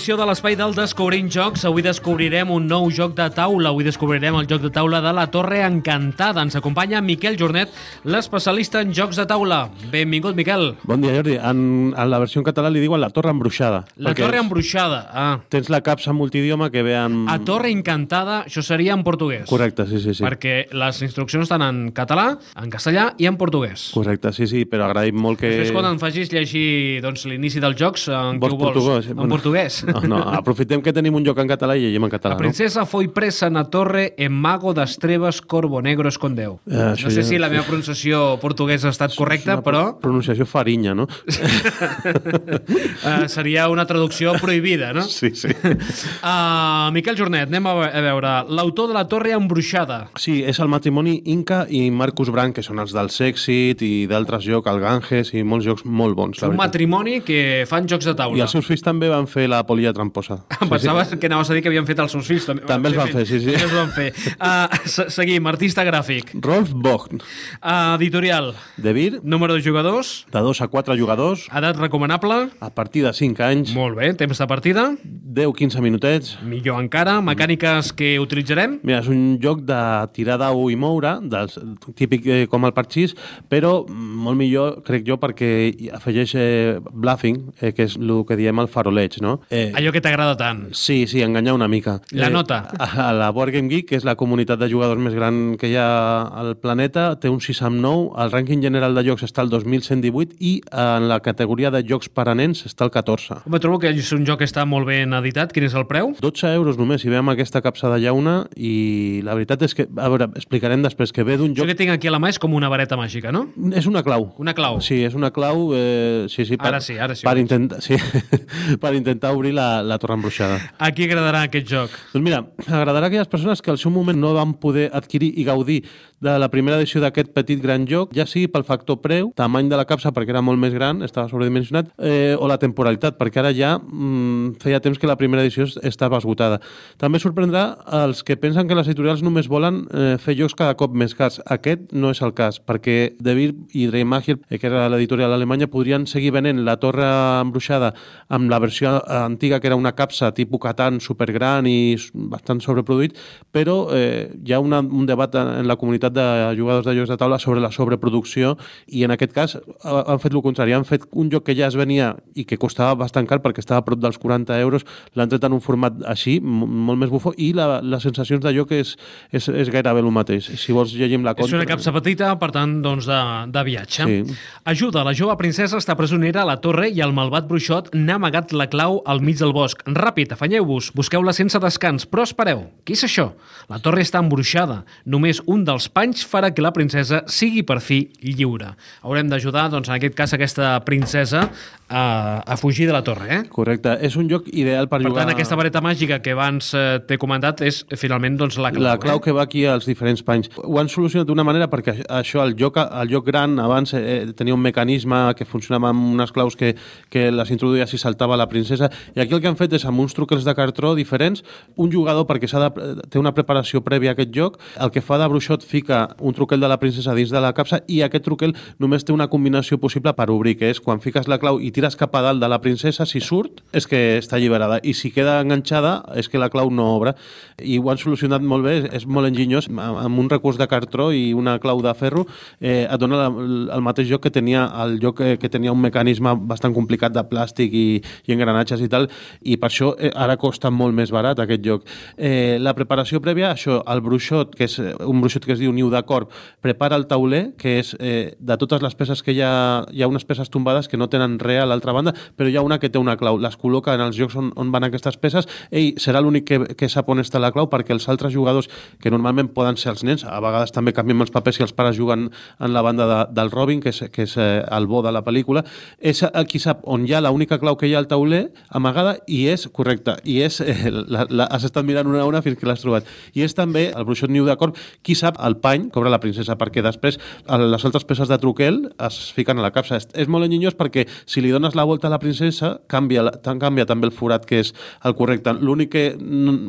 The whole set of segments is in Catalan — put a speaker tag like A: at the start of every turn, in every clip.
A: edició de l'Espai del Descobrint Jocs. Avui descobrirem un nou joc de taula. Avui descobrirem el joc de taula de la Torre Encantada. Ens acompanya Miquel Jornet, l'especialista en jocs de taula. Benvingut, Miquel.
B: Bon dia, Jordi. En, en la versió en català li diuen la Torre Embruixada.
A: La Torre Embruixada. Ah.
B: Tens la capsa multidioma que ve en...
A: A Torre Encantada, això seria en portuguès.
B: Correcte, sí, sí, sí.
A: Perquè les instruccions estan en català, en castellà i en portuguès.
B: Correcte, sí, sí, però agraïm molt que...
A: Després quan em facis llegir doncs, l'inici dels jocs, en
B: Vols
A: què ho vols?
B: portuguès?
A: En
B: Bueno,
A: portuguès.
B: No, no, aprofitem que tenim un joc en català i llegim en català,
A: A princesa foi presa na torre en mago das trevas Corvo Negro escondeu.
B: Eh,
A: no sé
B: ja-
A: si la meva pronunciació portuguesa ha estat correcta,
B: no?
A: però
B: Pronunciació farinya, no?
A: uh, seria una traducció prohibida, no?
B: Sí, sí.
A: Uh, Miquel Jornet, anem a, ve- a veure. L'autor de la torre embruixada.
B: Sí, és el matrimoni Inca i Marcus Branc, que són els del Sexit i d'altres jocs, el Ganges i molts jocs molt bons, la
A: Un
B: veritat.
A: matrimoni que fan jocs de
B: I
A: taula.
B: els seus fills també van fer la polilla tramposa.
A: Em pensaves que anaves a dir que havien fet els seus fills. També,
B: També els van fer, sí, sí.
A: També els van fer. Uh, se- seguim, artista gràfic.
B: Rolf Bogn,
A: Uh, editorial.
B: de Vir,
A: Número de jugadors.
B: de 2 a 4 jugadors,
A: Edat recomanable.
B: a partir de 5 anys,
A: Molt bé, temps de partida.
B: 10-15 minutets.
A: Millor encara, mecàniques que utilitzarem.
B: Mira, és un joc de tirar d'au i moure, dels, típic eh, com el parxís, però molt millor, crec jo, perquè afegeix eh, bluffing, eh, que és el que diem el faroleig, no? Eh,
A: Allò que t'agrada tant.
B: Sí, sí, enganyar una mica.
A: La nota.
B: A, la Board Game Geek, que és la comunitat de jugadors més gran que hi ha al planeta, té un 6 amb 9, el rànquing general de jocs està al 2118 i en la categoria de jocs per a nens està al 14.
A: Home, trobo que és un joc que està molt ben editat. Quin és el preu?
B: 12 euros només, si veiem aquesta capsa de llauna i la veritat és que, a veure, explicarem després que ve d'un
A: Això
B: joc...
A: que tinc aquí a la mà és com una vareta màgica, no?
B: És una clau.
A: Una clau.
B: Sí, és una clau... Eh, sí, sí,
A: Ara sí, ara sí
B: Per intentar, sí, per intentar obrir la, la torre embruixada.
A: A qui agradarà aquest joc?
B: Doncs mira, agradarà a aquelles persones que al seu moment no van poder adquirir i gaudir de la primera edició d'aquest petit gran joc, ja sigui pel factor preu, tamany de la capsa perquè era molt més gran, estava sobredimensionat, eh, o la temporalitat, perquè ara ja mm, feia temps que la primera edició es- estava esgotada. També sorprendrà els que pensen que les editorials només volen eh, fer jocs cada cop més cars. Aquest no és el cas, perquè Beer i Dreymacher, eh, que era l'editorial alemanya, podrien seguir venent la torre embruixada amb la versió antiga, que era una capsa tipus Catan supergran i bastant sobreproduït, però eh, hi ha una, un debat en la comunitat de jugadors de jocs de taula sobre la sobreproducció i en aquest cas ha- han fet el contrari, han fet un joc que ja es venia i que costava bastant car perquè estava a prop dels 40 euros, l'han tret en un format així, molt més bufó, i la, les sensacions de joc és, és, és gairebé el mateix. Si vols llegim la
A: És
B: contra...
A: una capsa petita, per tant, doncs, de, de viatge.
B: Sí.
A: Ajuda, la jove princesa està presonera a la torre i el malvat bruixot n'ha amagat la clau al mig del bosc. Ràpid, afanyeu-vos, busqueu-la sense descans, però espereu, què és això? La torre està embruixada. Només un dels panys farà que la princesa sigui per fi lliure. Haurem d'ajudar, doncs, en aquest cas, aquesta princesa a, a fugir de la torre, eh?
B: Correcte, és un joc ideal per,
A: Per
B: jugar...
A: tant, aquesta vareta màgica que abans eh, t'he comentat és, finalment, doncs, la clau.
B: La clau
A: eh?
B: que va aquí als diferents panys. Ho han solucionat d'una manera perquè això, el joc, el joc gran abans eh, tenia un mecanisme que funcionava amb unes claus que, que les introduïa si saltava la princesa i aquí el que han fet és amb uns truquels de cartró diferents, un jugador perquè de, té una preparació prèvia a aquest joc, el que fa de bruixot fica un truquel de la princesa dins de la capsa i aquest truquel només té una combinació possible per obrir, que és quan fiques la clau i tires cap a dalt de la princesa, si surt és que està alliberada i si queda enganxada és que la clau no obre. I ho han solucionat molt bé, és molt enginyós amb un recurs de cartró i una clau de ferro eh, et dona la, el mateix joc que tenia el joc que, que tenia un mecanisme bastant complicat de plàstic i, i engranatges i tal i per això eh, ara costa molt més barat aquest joc. Eh, la preparació prèvia, això, el bruixot, que és eh, un bruixot que es diu niu de corp, prepara el tauler, que és eh, de totes les peces que hi ha, hi ha unes peces tombades que no tenen res a l'altra banda, però hi ha una que té una clau. Les col·loca en els jocs on, on van aquestes peces. Ell serà l'únic que, que sap on està la clau perquè els altres jugadors, que normalment poden ser els nens, a vegades també canviem els papers si els pares juguen en la banda de, del Robin, que és, que és eh, el bo de la pel·lícula, és qui sap on hi ha l'única clau que hi ha al tauler amagada i és correcta. I és, eh, la, la, has estat mirant una a una fins que l'has trobat. I és també el bruixot niu d'acord qui sap el pany obre la princesa, perquè després les altres peces de truquel es fiquen a la capsa. És, és molt enginyós perquè si li dones la volta a la princesa, canvia, tan canvia també el forat que, és el correcte. L'únic que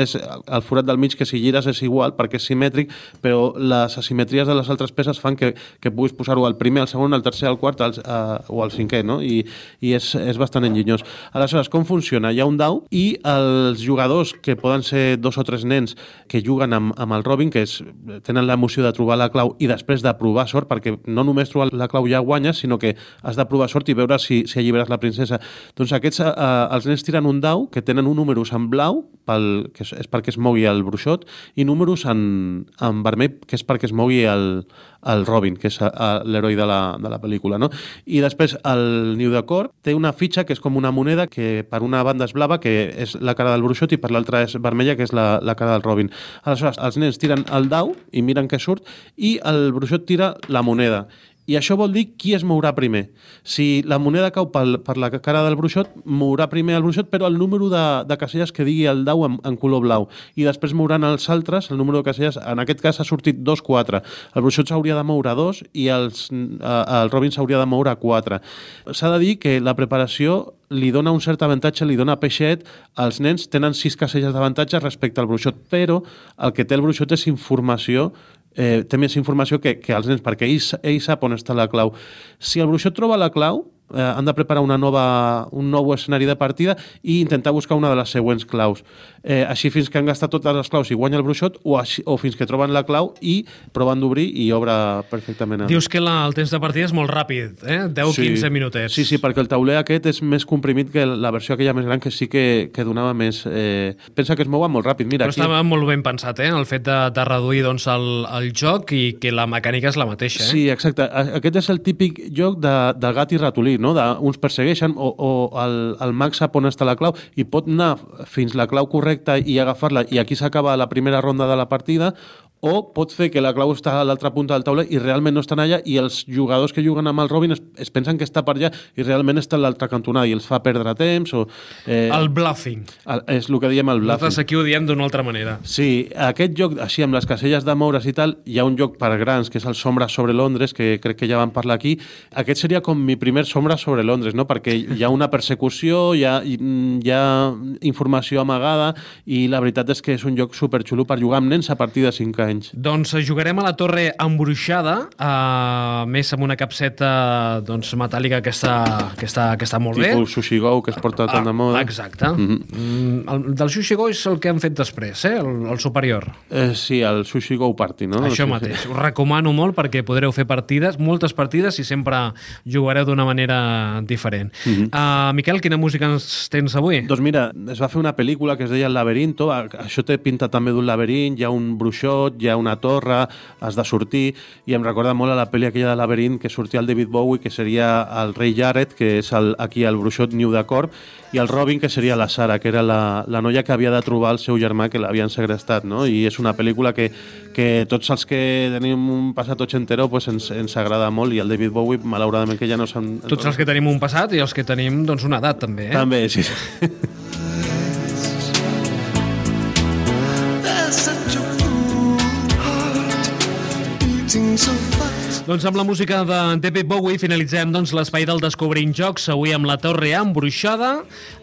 B: és el forat del mig que si gires és igual perquè és simètric, però les asimetries de les altres peces fan que, que puguis posar-ho al primer, al segon, al tercer, al quart al, uh, o al cinquè, no? I, i és, és bastant enginyós. Aleshores, com funciona? Hi ha un dau i els jugadors, que poden ser dos o tres nens que juguen amb, amb el Robin, que és, tenen l'emoció de trobar la clau i després de provar sort, perquè no només trobar la clau ja guanyes, sinó que has de provar sort i veure si, si alliberes la princesa. Doncs aquests, uh, els nens tiren un dau que tenen un números en blau, pel, que és, és perquè es mogui el bruixot, i números en, en vermell, que és perquè es mogui el, el Robin, que és l'heroi de, la, de la pel·lícula. No? I després el niu de cor té una fitxa que és com una moneda que per una banda és blava, que és la cara del bruixot, i per l'altra és vermella, que és la, la cara del Robin. Aleshores, els nens tiren el dau i miren què surt, i el bruixot tira la moneda i això vol dir qui es mourà primer. Si la moneda cau pel, per la cara del bruixot, mourà primer el bruixot, però el número de, de caselles que digui el dau en, en color blau. I després mouran els altres, el número de caselles, en aquest cas ha sortit 2-4. El bruixot s'hauria de moure 2 i els, eh, el Robin s'hauria de moure 4. S'ha de dir que la preparació li dona un cert avantatge, li dona peixet, els nens tenen 6 caselles d'avantatge respecte al bruixot, però el que té el bruixot és informació eh, té més informació que, que els nens, perquè ell, ell sap on està la clau. Si el bruixot troba la clau, eh, han de preparar una nova, un nou escenari de partida i intentar buscar una de les següents claus. Eh, així fins que han gastat totes les claus i guanya el bruixot o, així, o fins que troben la clau i proven d'obrir i obre perfectament. El...
A: Dius que la, el temps de partida és molt ràpid, eh? 10-15 sí. minutets.
B: Sí, sí, perquè el tauler aquest és més comprimit que la versió aquella més gran que sí que, que donava més... Eh... Pensa que es mouen molt ràpid. Mira,
A: Però aquí... estava molt ben pensat, eh? El fet de, de reduir doncs, el, el joc i que la mecànica és la mateixa. Eh?
B: Sí, exacte. Aquest és el típic joc de, del gat i ratolí, no? De, uns persegueixen o, o el, el mag sap on està la clau i pot anar fins la clau correcta i agafar-la i aquí s'acaba la primera ronda de la partida o pot fer que la clau està a l'altra punta del taula i realment no estan allà i els jugadors que juguen amb el Robin es, es pensen que està per allà i realment està a l'altra cantonada i els fa perdre temps o...
A: Eh, el bluffing.
B: El, és el que diem el bluffing.
A: Nosaltres aquí ho diem d'una altra manera.
B: Sí, aquest joc, així amb les caselles de moure's i tal, hi ha un joc per grans que és el Sombra sobre Londres, que crec que ja vam parlar aquí. Aquest seria com mi primer Sombra sobre Londres, no? perquè hi ha una persecució, hi ha, hi ha informació amagada i la veritat és que és un joc superxulo per jugar amb nens a partir de 5 anys anys.
A: Doncs jugarem a la torre embruixada, uh, més amb una capseta doncs, metàl·lica que està, que està, que està molt
B: Tipus
A: bé.
B: Tipus Sushi Go, que es porta tant ah, de moda.
A: Exacte. Mm -hmm. el, del Sushi Go és el que han fet després, eh? el, el superior.
B: Eh, sí, el Sushi Go Party, no?
A: Això mateix. Us recomano molt perquè podreu fer partides, moltes partides, i sempre jugareu d'una manera diferent. Mm -hmm. uh, Miquel, quina música ens tens avui?
B: Doncs mira, es va fer una pel·lícula que es deia El laberinto, això té pinta també d'un laberint, hi ha un bruixot, hi ha una torre, has de sortir, i em recorda molt a la pel·li aquella de Laberint que sortia el David Bowie, que seria el rei Jared, que és el, aquí el bruixot Niu de Corp, i el Robin, que seria la Sara, que era la, la noia que havia de trobar el seu germà que l'havien segrestat, no? I és una pel·lícula que, que tots els que tenim un passat ochentero pues ens, ens agrada molt i el David Bowie, malauradament, que ja no s'han...
A: Tots els que tenim un passat i els que tenim doncs, una edat, també. Eh?
B: També, sí.
A: Doncs amb la música de David Bowie finalitzem doncs, l'espai del Descobrint Jocs, avui amb la Torre Embruixada,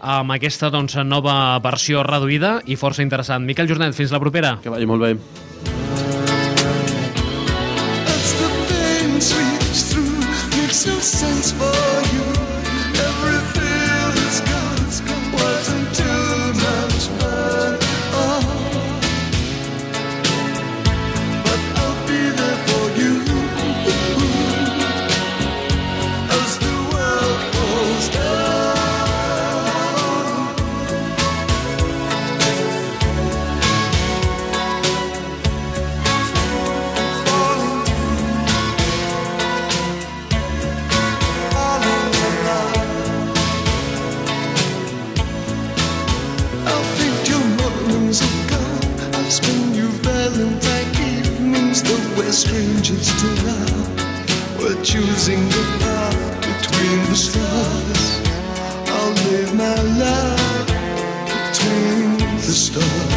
A: amb aquesta doncs, nova versió reduïda i força interessant. Miquel Jornet, fins la propera.
B: Que vagi molt bé. sense for strangers to love. We're choosing the path between the stars. I'll live my life between the stars.